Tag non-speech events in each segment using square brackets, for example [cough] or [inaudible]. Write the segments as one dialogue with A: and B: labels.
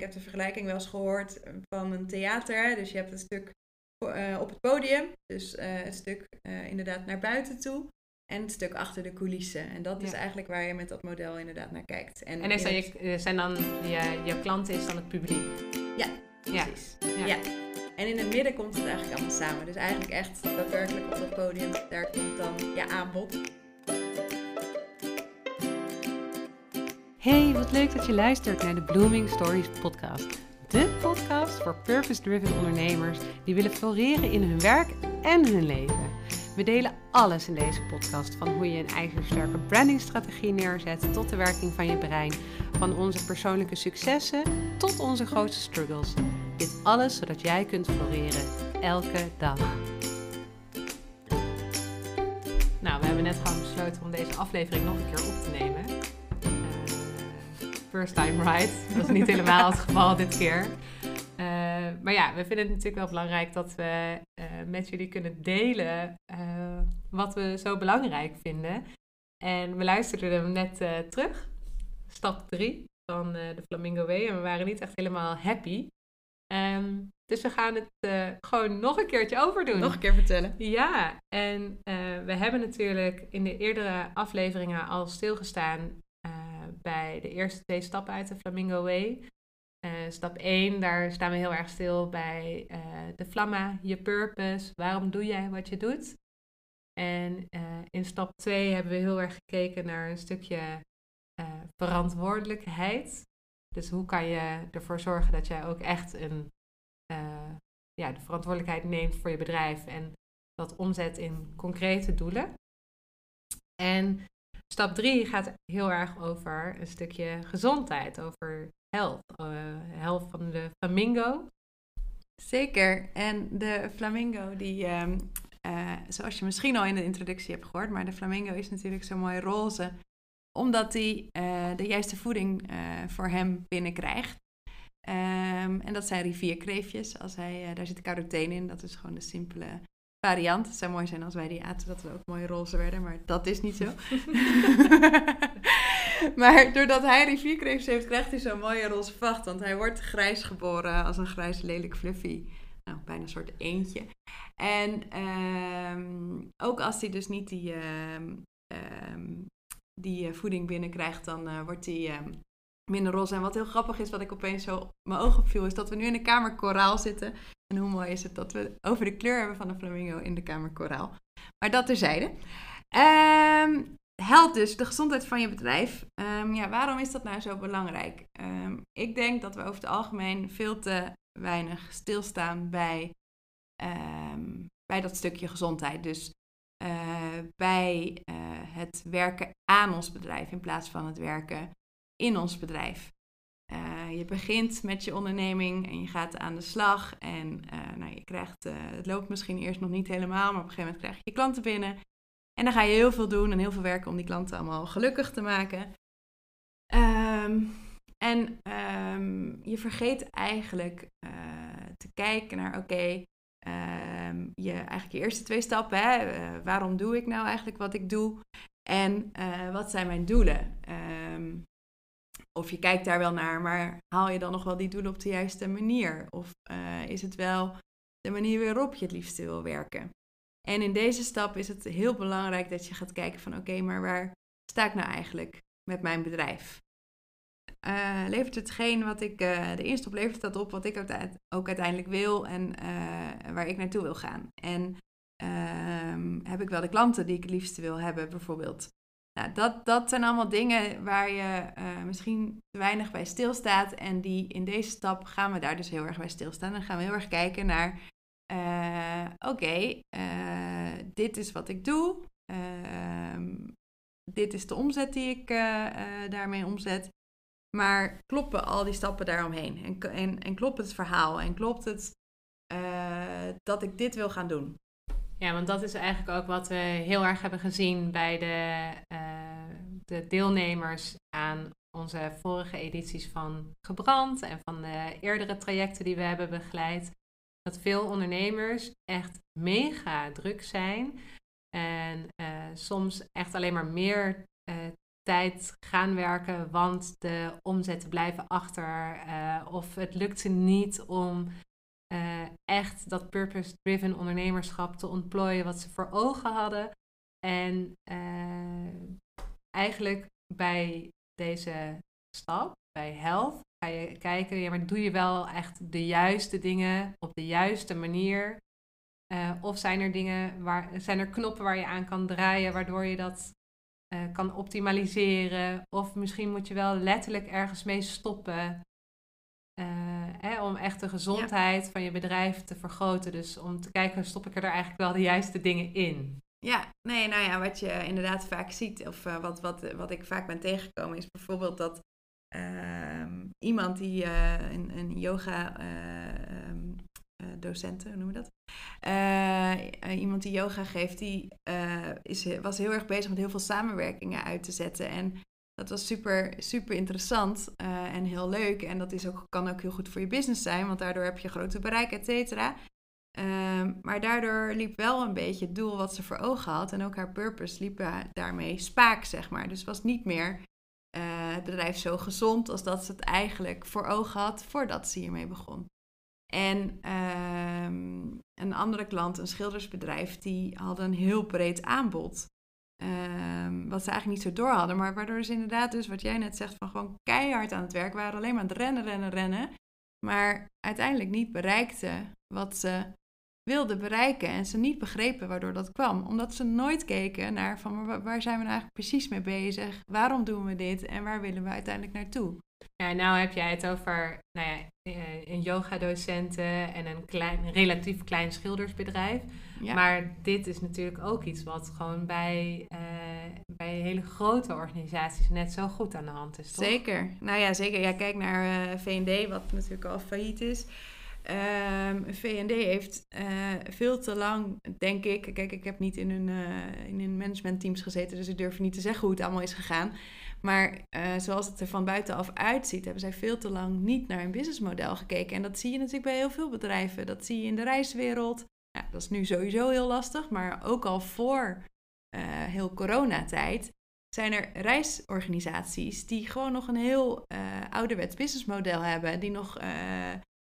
A: ik heb de vergelijking wel eens gehoord van een theater. Dus je hebt een stuk op het podium, dus het stuk inderdaad naar buiten toe. En het stuk achter de coulissen. En dat is eigenlijk waar je met dat model inderdaad naar kijkt.
B: En, en is dan je, zijn dan je, je klanten is dan het publiek?
A: Ja, precies. Ja. ja. En in het midden komt het eigenlijk allemaal samen. Dus eigenlijk echt daadwerkelijk op het podium, daar komt dan je aanbod.
C: Hey, wat leuk dat je luistert naar de Blooming Stories podcast. De podcast voor purpose-driven ondernemers die willen floreren in hun werk en hun leven. We delen alles in deze podcast, van hoe je een ijzersterke brandingstrategie neerzet tot de werking van je brein, van onze persoonlijke successen tot onze grootste struggles. Dit alles zodat jij kunt floreren elke dag.
B: Nou, we hebben net gewoon besloten om deze aflevering nog een keer op te nemen. First time right. Dat is niet helemaal het geval dit keer. Uh, maar ja, we vinden het natuurlijk wel belangrijk dat we uh, met jullie kunnen delen wat we zo belangrijk vinden. En we luisterden hem net terug, stap 3 van de Flamingo Way. En we waren niet echt helemaal happy. Um, dus we gaan het gewoon nog een keertje overdoen.
A: Nog een keer vertellen.
B: Ja, en we hebben natuurlijk in de eerdere afleveringen al stilgestaan bij de eerste twee stappen uit de Flamingo Way. stap 1, daar staan we heel erg stil bij de Flamma, je purpose. Waarom doe jij wat je doet? En in stap 2 hebben we heel erg gekeken naar een stukje verantwoordelijkheid. Dus hoe kan je ervoor zorgen dat jij ook echt een, ja, de verantwoordelijkheid neemt voor je bedrijf en dat omzet in concrete doelen. En stap drie gaat heel erg over een stukje gezondheid, over health, uh, health van de flamingo.
A: Zeker. En de flamingo, die, uh, uh, zoals je misschien al in de introductie hebt gehoord, maar de flamingo is natuurlijk zo mooi roze omdat hij uh, de juiste voeding voor hem binnenkrijgt. Um, en dat zijn rivierkreefjes. Als hij, daar zit carotene in. Dat is gewoon de simpele variant. Het zou mooi zijn als wij die aten, dat we ook mooi roze werden. Maar dat is niet zo. [laughs] maar doordat hij rivierkreefjes heeft, krijgt hij zo'n mooie roze vacht. Want hij wordt grijs geboren als een grijs lelijk fluffy. Nou, bijna een soort eentje. En um, ook als hij dus niet die... Um, die eh, voeding binnenkrijgt, dan uh, wordt uh, minder roze. En wat heel grappig is, wat ik opeens zo mijn ogen opviel, is dat we nu in de kamer koraal zitten. En hoe mooi is het dat we over de kleur hebben van de flamingo in de kamer koraal. Maar dat terzijde. Um, helpt dus de gezondheid van je bedrijf. Um, ja, waarom is dat nou zo belangrijk? Um, ik denk dat we over het algemeen veel te weinig stilstaan bij, bij dat stukje gezondheid. Dus uh, bij uh, het werken aan ons bedrijf in plaats van het werken in ons bedrijf. Uh, je begint met je onderneming en je gaat aan de slag. En nou, je krijgt, het loopt misschien eerst nog niet helemaal, maar op een gegeven moment krijg je je klanten binnen. En dan ga je heel veel doen en heel veel werken om die klanten allemaal gelukkig te maken. Um, en um, je vergeet eigenlijk te kijken naar, oké, Ehm, je, eigenlijk je eerste twee stappen. Hè? Eh, waarom doe ik nou eigenlijk wat ik doe? En wat zijn mijn doelen? Of je kijkt daar wel naar, maar haal je dan nog wel die doelen op de juiste manier? Of uh, is het wel de manier waarop je het liefste wil werken? En in deze stap is het heel belangrijk dat je gaat kijken van oké, maar waar sta ik nou eigenlijk met mijn bedrijf? Uh, levert hetgeen wat ik, uh, de instop levert dat op wat ik ook uiteindelijk wil en waar ik naartoe wil gaan. En ehm, heb ik wel de klanten die ik het liefste wil hebben, bijvoorbeeld. Dat, dat zijn allemaal dingen waar je misschien te weinig bij stilstaat. En die in deze stap gaan we daar dus heel erg bij stilstaan. Dan gaan we heel erg kijken naar, oké, okay, dit is wat ik doe. Ehm, dit is de omzet die ik daarmee omzet. Maar kloppen al die stappen daaromheen? En, en, en klopt het verhaal? En klopt het dat ik dit wil gaan doen?
B: Ja, want dat is eigenlijk ook wat we heel erg hebben gezien bij de, uh, de deelnemers aan onze vorige edities van Gebrand en van de eerdere trajecten die we hebben begeleid. Dat veel ondernemers echt mega druk zijn en uh, soms echt alleen maar meer tijd gaan werken, want de omzetten blijven achter. Of het lukt ze niet om uh, echt dat purpose-driven ondernemerschap te ontplooien wat ze voor ogen hadden. En uh, eigenlijk bij deze stap, bij health, ga je kijken, ja, maar doe je wel echt de juiste dingen op de juiste manier? Uh, of zijn er dingen waar, zijn er knoppen waar je aan kan draaien, waardoor je dat kan optimaliseren? Of misschien moet je wel letterlijk ergens mee stoppen. Uh, hè, om echt de gezondheid van je bedrijf te vergroten. Dus om te kijken, stop ik er eigenlijk wel de juiste dingen in?
A: Ja, nee, nou ja, wat je inderdaad vaak ziet, of wat, wat, wat ik vaak ben tegengekomen, is bijvoorbeeld dat uh, iemand die uh, een, een, yoga uh, docenten, hoe noemen we dat? iemand die yoga geeft, die is, was heel erg bezig met heel veel samenwerkingen uit te zetten. En dat was super, super interessant en heel leuk. En dat is ook, kan ook heel goed voor je business zijn, want daardoor heb je grote bereik, et cetera. Um, maar daardoor liep wel een beetje het doel wat ze voor ogen had. En ook haar purpose liep daarmee spaak, zeg maar. Dus was niet meer uh, het bedrijf zo gezond als dat ze het eigenlijk voor ogen had voordat ze hiermee begon. En um, een andere klant, een schildersbedrijf, die hadden een heel breed aanbod. Um, wat ze eigenlijk niet zo door hadden, maar waardoor ze inderdaad dus wat jij net zegt van gewoon keihard aan het werk waren, alleen maar aan het rennen, rennen, rennen. Maar uiteindelijk niet bereikten wat ze wilden bereiken en ze niet begrepen waardoor dat kwam. Omdat ze nooit keken naar van waar zijn we nou eigenlijk precies mee bezig? Waarom doen we dit en waar willen we uiteindelijk naartoe?
B: Ja, nou heb jij het over nou ja, eh, een yogadocenten en een, klein, een relatief klein schildersbedrijf. Maar dit is natuurlijk ook iets wat gewoon bij, uh, bij hele grote organisaties net zo goed aan de hand is. Toch?
A: Zeker. Nou ja, zeker. Ja, kijk naar uh, eh, VND, wat natuurlijk al failliet is. Um, ehm, VND heeft uh, veel te lang, denk ik. Kijk, ik heb niet in hun, in hun managementteams gezeten, dus ik durf niet te zeggen hoe het allemaal is gegaan. Maar uh, zoals het er van buitenaf uitziet, hebben zij veel te lang niet naar een businessmodel gekeken. En dat zie je natuurlijk bij heel veel bedrijven. Dat zie je in de reiswereld. Dat is nu sowieso heel lastig, maar ook al voor heel coronatijd zijn er reisorganisaties die gewoon nog een heel ouderwets businessmodel hebben. Die nog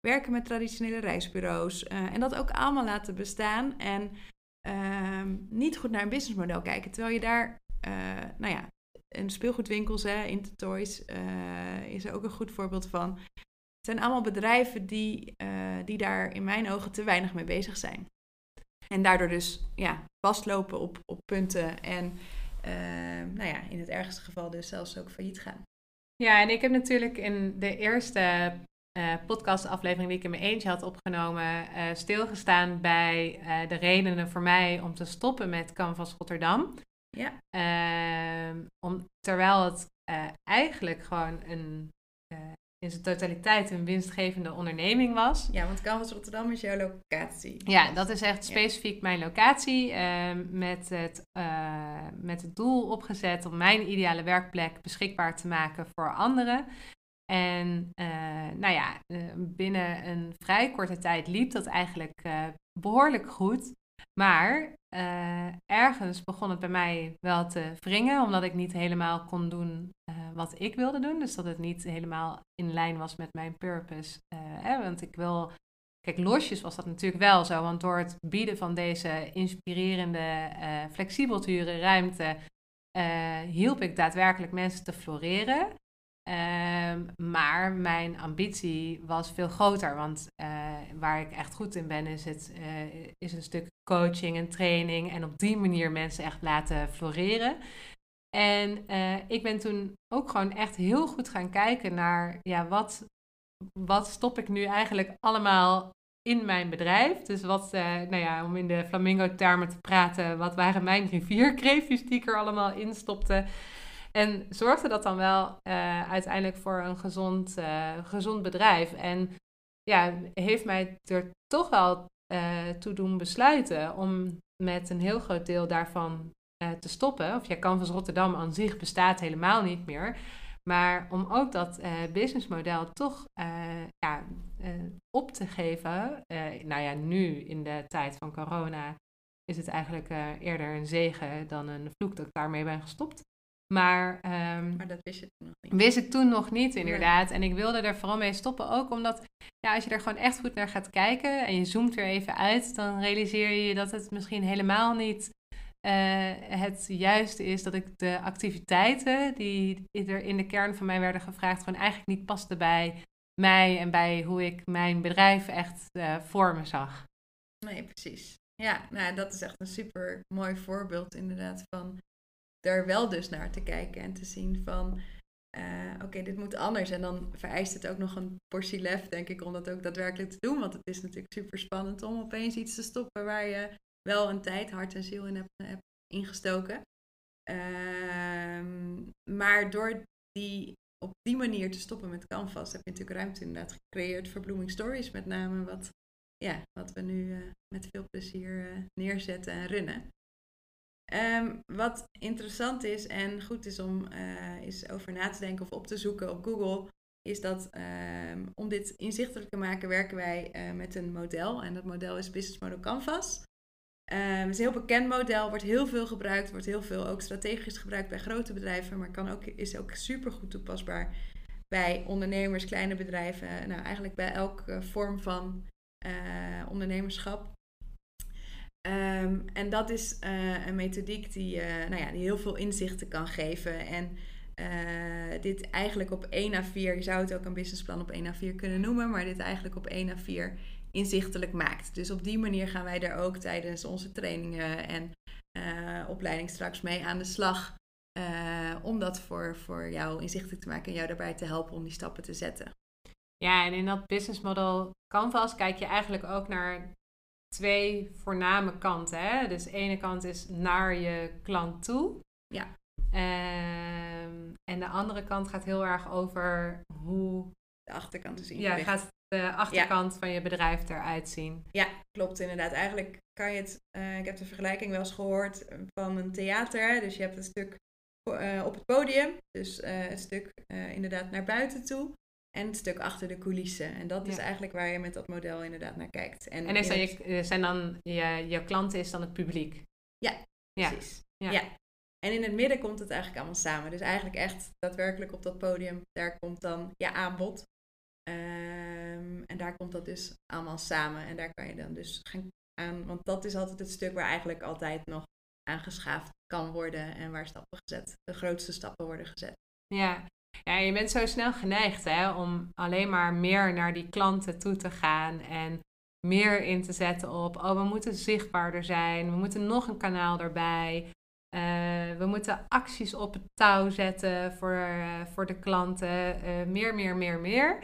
A: werken met traditionele reisbureaus uh, en dat ook allemaal laten bestaan en uh, niet goed naar een businessmodel kijken. Terwijl je daar, uh, nou ja, in speelgoedwinkels, hè, Intertoys uh, is er ook een goed voorbeeld van. Het zijn allemaal bedrijven die, die daar in mijn ogen te weinig mee bezig zijn. En daardoor dus ja, vastlopen op, op punten en nou ja, in het ergste geval dus zelfs ook failliet gaan.
B: Ja, en ik heb natuurlijk in de eerste podcastaflevering die ik in mijn eentje had opgenomen, stilgestaan bij de redenen voor mij om te stoppen met Canvas Rotterdam. Ja. Ehm, om, terwijl het eigenlijk gewoon een, in zijn totaliteit een winstgevende onderneming was.
A: Ja, want Canvas Rotterdam is jouw locatie.
B: Ja, dat is echt specifiek mijn locatie. Ehm, met, het, met het doel opgezet om mijn ideale werkplek beschikbaar te maken voor anderen. En nou ja, binnen een vrij korte tijd liep dat eigenlijk behoorlijk goed. Maar ergens begon het bij mij wel te wringen, omdat ik niet helemaal kon doen wat ik wilde doen. Dus dat het niet helemaal in lijn was met mijn purpose. Hè, want ik wil. Kijk, losjes was dat natuurlijk wel zo, want door het bieden van deze inspirerende, flexibel te ruimte, hielp ik daadwerkelijk mensen te floreren. Um, maar mijn ambitie was veel groter. Want uh, waar ik echt goed in ben, is, het, uh, is een stuk coaching en training. En op die manier mensen echt laten floreren. En uh, ik ben toen ook gewoon echt heel goed gaan kijken naar ja, wat, wat stop ik nu eigenlijk allemaal in mijn bedrijf. Dus wat, nou ja, om in de flamingo-termen te praten, wat waren mijn rivierkreefjes die ik er allemaal in stopte. En zorgde dat dan wel uh, uiteindelijk voor een gezond, uh, gezond bedrijf. En ja, heeft mij er toch wel uh, toe doen besluiten om met een heel groot deel daarvan te stoppen. Of ja, Canvas Rotterdam aan zich bestaat helemaal niet meer. Maar om ook dat businessmodel toch ja, op te geven. nou ja, nu in de tijd van corona is het eigenlijk eerder een zegen dan een vloek dat ik daarmee ben gestopt. Maar, ehm,
A: Maar dat wist je toen nog niet.
B: wist ik toen nog niet, inderdaad. En ik wilde er vooral mee stoppen, ook omdat ja, als je er gewoon echt goed naar gaat kijken en je zoomt er even uit, dan realiseer je dat het misschien helemaal niet eh, het juiste is dat ik de activiteiten die er in de kern van mij werden gevraagd, gewoon eigenlijk niet pasten bij mij en bij hoe ik mijn bedrijf echt eh, voor me zag.
A: Nee, precies. Ja, nou, dat is echt een super mooi voorbeeld inderdaad van er wel dus naar te kijken en te zien van eh, oké, dit moet anders. En dan vereist het ook nog een portie lef, denk ik, om dat ook daadwerkelijk te doen. Want het is natuurlijk super spannend om opeens iets te stoppen waar je wel een tijd, hart en ziel in hebt, hebt ingestoken. Ehm, maar door die op die manier te stoppen met Canvas heb je natuurlijk ruimte inderdaad gecreëerd voor Blooming Stories met name. Wat, ja, wat we nu uh, met veel plezier neerzetten en runnen. Um, wat interessant is en goed is om uh, eens over na te denken of op te zoeken op Google, is dat um, om dit inzichtelijk te maken werken wij met een model. En dat model is Business Model Canvas. Het is een heel bekend model, wordt heel veel gebruikt, wordt heel veel ook strategisch gebruikt bij grote bedrijven, maar kan ook, is ook super goed toepasbaar bij ondernemers, kleine bedrijven, nou eigenlijk bij elke vorm van uh, ondernemerschap. Um, en dat is uh, een methodiek die, uh, nou ja, die heel veel inzichten kan geven. En dit eigenlijk op 1 à 4, je zou het ook een businessplan op 1 à 4 kunnen noemen, maar dit eigenlijk op 1 à 4 inzichtelijk maakt. Dus op die manier gaan wij daar ook tijdens onze trainingen en opleiding straks mee aan de slag. Om dat voor, voor jou inzichtelijk te maken en jou daarbij te helpen om die stappen te zetten.
B: Ja, en in dat business model Canvas kijk je eigenlijk ook naar twee voorname kanten. Hè? Dus de ene kant is naar je klant toe.
A: Ja.
B: Um, en de andere kant gaat heel erg over hoe...
A: De achterkant is
B: Ja, gaat de achterkant ja. van je bedrijf eruit zien.
A: Ja, klopt inderdaad. Eigenlijk kan je het, uh, ik heb de vergelijking wel eens gehoord van een theater. Dus je hebt een stuk uh, op het podium, dus uh, een stuk inderdaad naar buiten toe. En het stuk achter de coulissen. En dat is eigenlijk waar je met dat model inderdaad naar kijkt.
B: En, en is dan je, zijn dan je, je klanten is dan het publiek?
A: Ja, ja. precies. Ja. ja. En in het midden komt het eigenlijk allemaal samen. Dus eigenlijk echt daadwerkelijk op dat podium, daar komt dan je aanbod. Um, en daar komt dat dus allemaal samen. En daar kan je dan dus gaan aan. Want dat is altijd het stuk waar eigenlijk altijd nog aangeschaafd kan worden. En waar stappen gezet, de grootste stappen worden gezet.
B: Ja, ja je bent zo snel geneigd hè, om alleen maar meer naar die klanten toe te gaan. En meer in te zetten op, oh we moeten zichtbaarder zijn. We moeten nog een kanaal erbij. Uh, we moeten acties op het touw zetten voor, uh, voor de klanten. Uh, meer, meer, meer, meer.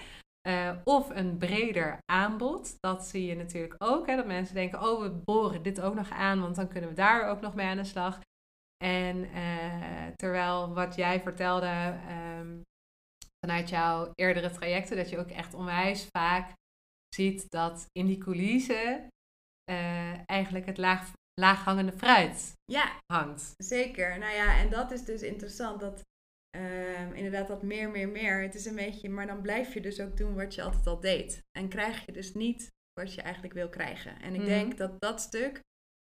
B: Of een breder aanbod. Dat zie je natuurlijk ook. Hè, dat mensen denken, oh, we boren dit ook nog aan, want dan kunnen we daar ook nog mee aan de slag. En terwijl wat jij vertelde vanuit jouw eerdere trajecten, dat je ook echt onwijs vaak ziet dat in die coulissen uh, eigenlijk het laag, laaghangende fruit
A: ja,
B: hangt.
A: Zeker. Nou ja, en dat is dus interessant. Dat Um, inderdaad, dat meer, meer, meer. Het is een beetje, maar dan blijf je dus ook doen wat je altijd al deed. En krijg je dus niet wat je eigenlijk wil krijgen. En ik mm. denk dat dat stuk,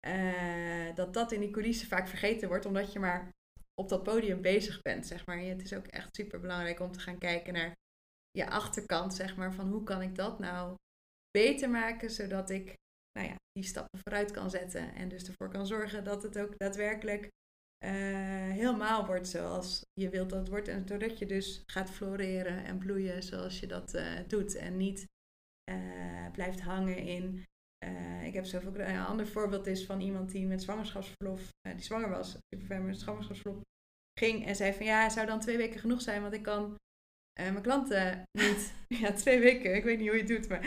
A: uh, dat dat in die coulissen vaak vergeten wordt, omdat je maar op dat podium bezig bent, zeg maar. Het is ook echt super belangrijk om te gaan kijken naar je achterkant, zeg maar, van hoe kan ik dat nou beter maken, zodat ik, nou ja, die stappen vooruit kan zetten. En dus ervoor kan zorgen dat het ook daadwerkelijk uh, helemaal wordt zoals je wilt dat het wordt. En doordat je dus gaat floreren en bloeien zoals je dat uh, doet. En niet uh, blijft hangen in. Ik heb zoveel. Een ander voorbeeld is van iemand die met zwangerschapsverlof, die zwanger was, super met zwangerschapsverlof ging en zei van ja, zou dan twee weken genoeg zijn, want ik kan uh, mijn klanten niet. [laughs] [laughs] Ja, twee weken. Ik weet niet hoe je het doet, maar.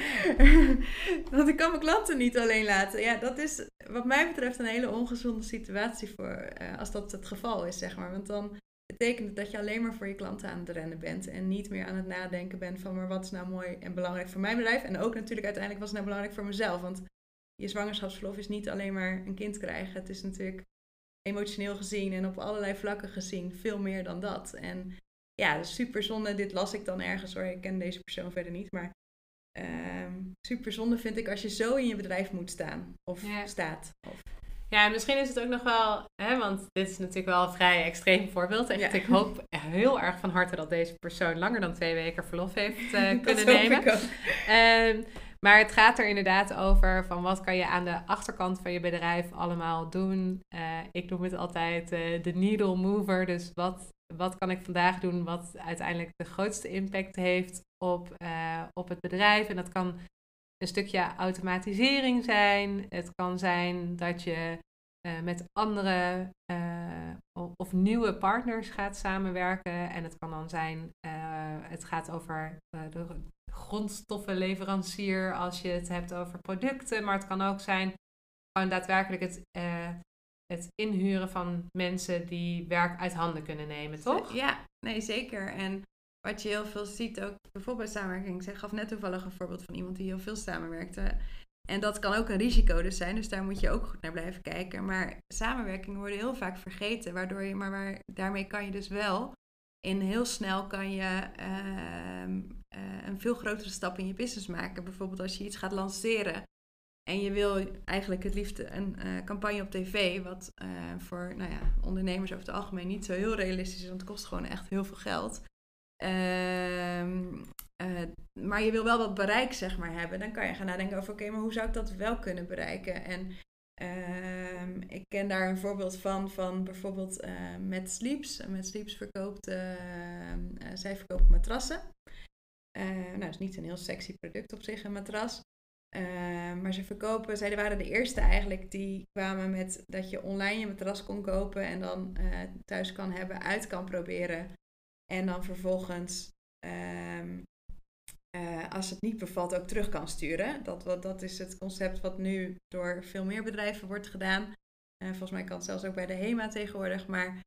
A: [laughs] Want ik kan mijn klanten niet alleen laten. Ja, dat is wat mij betreft een hele ongezonde situatie voor. Als dat het geval is, zeg maar. Want dan betekent het dat je alleen maar voor je klanten aan het rennen bent. En niet meer aan het nadenken bent van, maar wat is nou mooi en belangrijk voor mijn bedrijf. En ook natuurlijk uiteindelijk was het nou belangrijk voor mezelf. Want je zwangerschapsverlof is niet alleen maar een kind krijgen. Het is natuurlijk emotioneel gezien en op allerlei vlakken gezien veel meer dan dat. En ja, super zonde. Dit las ik dan ergens hoor. Ik ken deze persoon verder niet. Maar um, super zonde vind ik als je zo in je bedrijf moet staan. Of
B: ja.
A: staat. Of...
B: Ja, en misschien is het ook nog wel, hè, want dit is natuurlijk wel een vrij extreem voorbeeld. Echt, Ik hoop heel erg van harte dat deze persoon langer dan twee weken verlof heeft [laughs] uh, kunnen nemen. Um, maar het gaat er inderdaad over van wat kan je aan de achterkant van je bedrijf allemaal doen. Uh, ik noem het altijd uh, de needle mover. Dus wat, wat kan ik vandaag doen wat uiteindelijk de grootste impact heeft op, op het bedrijf. En dat kan een stukje automatisering zijn. Het kan zijn dat je uh, met andere uh, of nieuwe partners gaat samenwerken. En het kan dan zijn, uh, het gaat over de grondstoffenleverancier als je het hebt over producten. Maar het kan ook zijn gewoon daadwerkelijk het, het inhuren van mensen die werk uit handen kunnen nemen, toch?
A: Ja, nee zeker. En wat je heel veel ziet, ook bijvoorbeeld bij samenwerking. Ik gaf net toevallig een voorbeeld van iemand die heel veel samenwerkte. En dat kan ook een risico dus zijn, dus daar moet je ook goed naar blijven kijken. Maar samenwerkingen worden heel vaak vergeten, waardoor je, maar waar, daarmee kan je dus wel in heel snel kan je uh, uh, een veel grotere stap in je business maken. Bijvoorbeeld als je iets gaat lanceren en je wil eigenlijk het liefst een uh, campagne op tv, wat uh, voor nou ja, ondernemers over het algemeen niet zo heel realistisch is, want het kost gewoon echt heel veel geld. Ehm, uh, maar je wil wel wat bereik zeg maar hebben. Dan kan je gaan nadenken over, oké, maar hoe zou ik dat wel kunnen bereiken? En uh, ik ken daar een voorbeeld van, van bijvoorbeeld uh, Met Sleeps. Met Sleeps verkoopt, ehm, eh, zij verkoopt matrassen. nou, dat is niet een heel sexy product op zich, een matras. Ehm, maar ze verkopen, zij waren de eerste eigenlijk die kwamen met dat je online je matras kon kopen en dan thuis kan hebben, uit kan proberen. En dan vervolgens um, uh, als het niet bevalt ook terug kan sturen. Dat, dat is het concept wat nu door veel meer bedrijven wordt gedaan. Uh, volgens mij kan het zelfs ook bij de HEMA tegenwoordig. Maar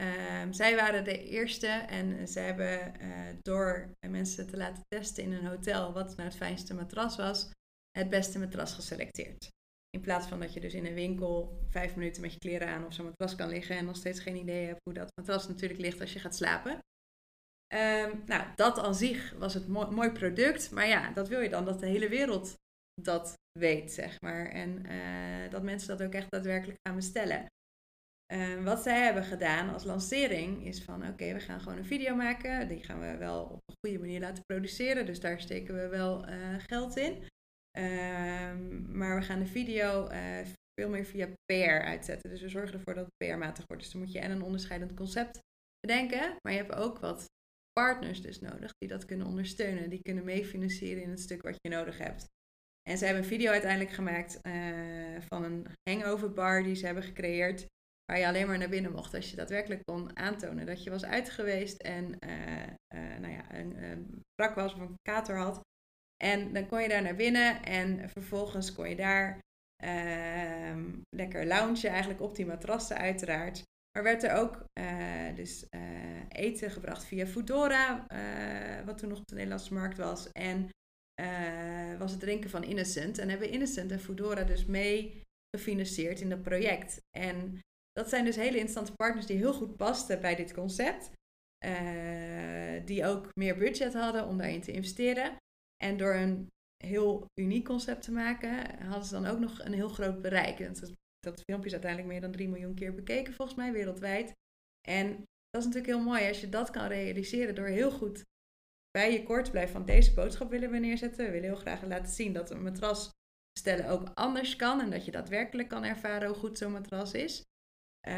A: uh, zij waren de eerste en ze hebben eh, door mensen te laten testen in een hotel wat nou het fijnste matras was, het beste matras geselecteerd. In plaats van dat je dus in een winkel vijf minuten met je kleren aan op zo'n matras kan liggen en nog steeds geen idee hebt hoe dat matras natuurlijk ligt als je gaat slapen. Um, nou, dat aan zich was het mooi, mooi, product. Maar ja, dat wil je dan dat de hele wereld dat weet, zeg maar. En uh, dat mensen dat ook echt daadwerkelijk gaan bestellen. Uh, wat zij hebben gedaan als lancering is van oké, we gaan gewoon een video maken. Die gaan we wel op een goede manier laten produceren. Dus daar steken we wel uh, geld in. Ehm, maar we gaan de video veel meer via PR uitzetten. Dus we zorgen ervoor dat het PR-matig wordt. Dus dan moet je en een onderscheidend concept bedenken. Maar je hebt ook wat partners dus nodig die dat kunnen ondersteunen. Die kunnen meefinancieren in het stuk wat je nodig hebt. En ze hebben een video uiteindelijk gemaakt uh, van een hangover bar die ze hebben gecreëerd. Waar je alleen maar naar binnen mocht als je daadwerkelijk kon aantonen dat je was uit geweest en uh, uh, nou ja, een, een brak was of een kater had. En dan kon je daar naar binnen en vervolgens kon je daar ehm, lekker loungen, eigenlijk op die matrassen uiteraard. Maar werd er ook uh, dus uh, eten gebracht via Foodora, uh, wat toen nog op de Nederlandse markt was. En was het drinken van Innocent. En hebben Innocent en Foodora dus mee gefinancierd in dat project. En dat zijn dus hele interessante partners die heel goed pasten bij dit concept. die ook meer budget hadden om daarin te investeren. En door een heel uniek concept te maken, hadden ze dan ook nog een heel groot bereik. Dat filmpje is uiteindelijk meer dan 3 miljoen keer bekeken, volgens mij, wereldwijd. En dat is natuurlijk heel mooi als je dat kan realiseren door heel goed bij je kort te blijven van deze boodschap willen we neerzetten. We willen heel graag laten zien dat een matras bestellen ook anders kan en dat je daadwerkelijk kan ervaren hoe goed zo'n matras is. Uh,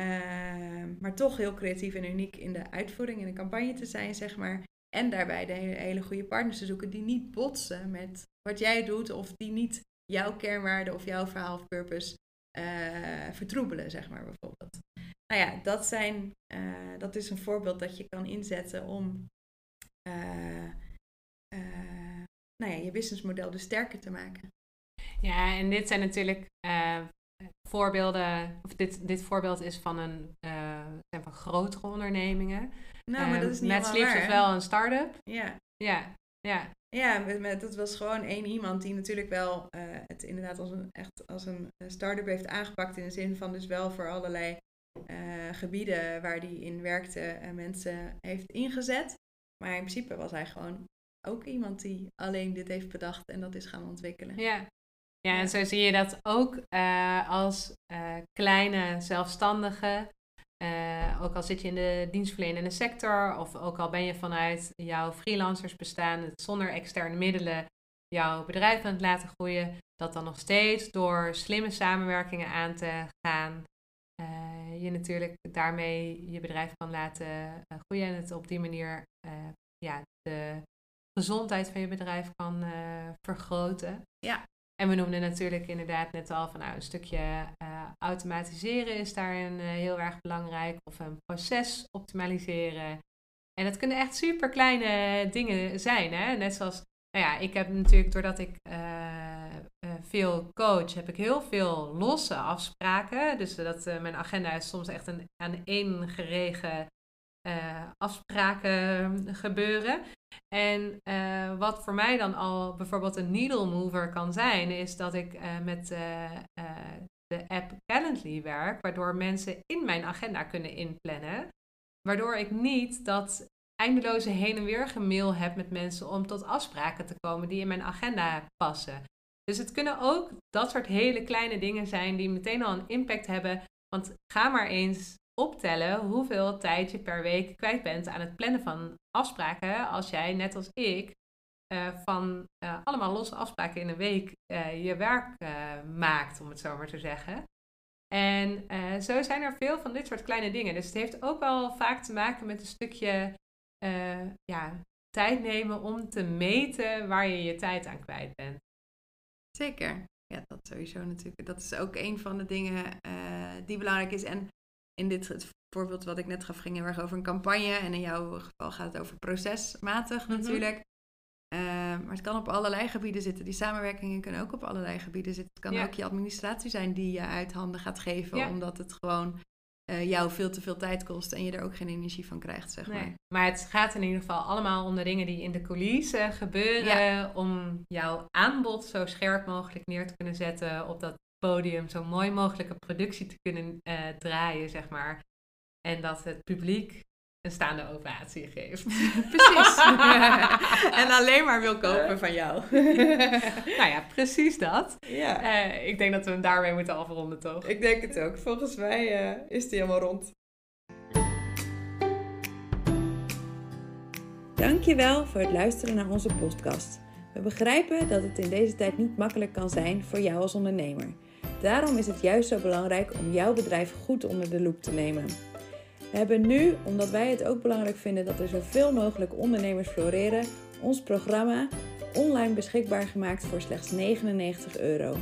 A: maar toch heel creatief en uniek in de uitvoering, in de campagne te zijn, zeg maar. En daarbij de hele, hele goede partners te zoeken die niet botsen met wat jij doet of die niet jouw kernwaarde of jouw verhaal of purpose uh, vertroebelen, zeg maar bijvoorbeeld. Nou ja, dat, zijn, uh, dat is een voorbeeld dat je kan inzetten om uh, nou ja, je businessmodel dus sterker te maken.
B: Ja, en dit zijn natuurlijk voorbeelden, of dit, dit voorbeeld is van een zijn van grotere ondernemingen.
A: Nou, maar dat is niet
B: Met Sleeps is wel een start-up.
A: Ja.
B: Ja, ja.
A: Ja, met, dat was gewoon één iemand die natuurlijk wel uh, het inderdaad als een, echt als een start-up heeft aangepakt. In de zin van dus wel voor allerlei uh, gebieden waar hij in werkte en mensen heeft ingezet. Maar in principe was hij gewoon ook iemand die alleen dit heeft bedacht en dat is gaan ontwikkelen.
B: Ja, Ja, en zo zie je dat ook uh, als uh, kleine zelfstandige. Uh, ook al zit je in de dienstverlenende sector, of ook al ben je vanuit jouw freelancers bestaan, zonder externe middelen jouw bedrijf aan het laten groeien, dat dan nog steeds door slimme samenwerkingen aan te gaan, je natuurlijk daarmee je bedrijf kan laten groeien en het op die manier ja, de gezondheid van je bedrijf kan vergroten.
A: Ja.
B: En we noemden natuurlijk inderdaad net al van nou, een stukje uh, automatiseren is daarin uh, heel erg belangrijk. Of een proces optimaliseren. En dat kunnen echt super kleine dingen zijn. Hè? Net zoals, nou ja, ik heb natuurlijk doordat ik uh, veel coach, heb ik heel veel losse afspraken. Dus dat mijn agenda is soms echt een aan één geregen afspraken gebeuren. En uh, wat voor mij dan al bijvoorbeeld een needle mover kan zijn, is dat ik uh, met uh, de app Calendly werk, waardoor mensen in mijn agenda kunnen inplannen. Waardoor ik niet dat eindeloze heen en weer gemail heb met mensen om tot afspraken te komen die in mijn agenda passen. Dus het kunnen ook dat soort hele kleine dingen zijn die meteen al een impact hebben. Want ga maar eens optellen hoeveel tijd je per week kwijt bent aan het plannen van afspraken. Als jij, net als ik, uh, van uh, allemaal losse afspraken in een week uh, je werk maakt, om het zo maar te zeggen. En zo zijn er veel van dit soort kleine dingen. Dus het heeft ook wel vaak te maken met een stukje ja, tijd nemen om te meten waar je je tijd aan kwijt bent.
A: Zeker. Ja, dat sowieso natuurlijk. Dat is ook een van de dingen die belangrijk is. En in dit het voorbeeld wat ik net gaf, ging heel erg over een campagne. En in jouw geval gaat het over procesmatig mhm. natuurlijk. Uh, maar het kan op allerlei gebieden zitten. Die samenwerkingen kunnen ook op allerlei gebieden zitten. Het kan ook je administratie zijn die je uit handen gaat geven, omdat het gewoon uh, jou veel te veel tijd kost en je er ook geen energie van krijgt, zeg maar.
B: Maar het gaat in ieder geval allemaal om de dingen die in de coulissen gebeuren, om jouw aanbod zo scherp mogelijk neer te kunnen zetten op dat podium zo mooi mogelijke productie te kunnen uh, draaien, zeg maar. En dat het publiek een staande ovatie geeft. [laughs]
A: precies. [laughs] en alleen maar wil kopen van jou. [laughs]
B: nou ja, precies dat.
A: Ja.
B: Uh, ik denk dat we hem daarmee moeten afronden, toch?
A: Ik denk het ook. Volgens mij uh, is die helemaal rond. Dankjewel voor het luisteren naar onze podcast. We begrijpen dat het in deze tijd niet makkelijk kan zijn voor jou als ondernemer. Daarom is het juist zo belangrijk om jouw bedrijf goed onder de loep te nemen. We hebben nu, omdat wij het ook belangrijk vinden dat er zoveel mogelijk ondernemers floreren, ons programma online beschikbaar gemaakt voor slechts 99 euro.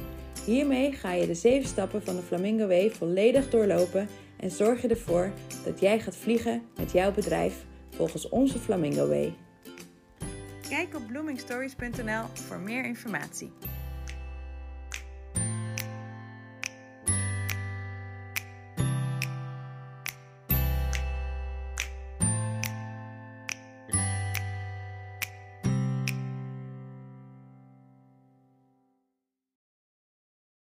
A: Hiermee ga je de 7 stappen van de Flamingo Way volledig doorlopen en zorg je ervoor dat jij gaat vliegen met jouw bedrijf volgens onze Flamingo Way. Kijk op bloomingstories.nl voor meer informatie.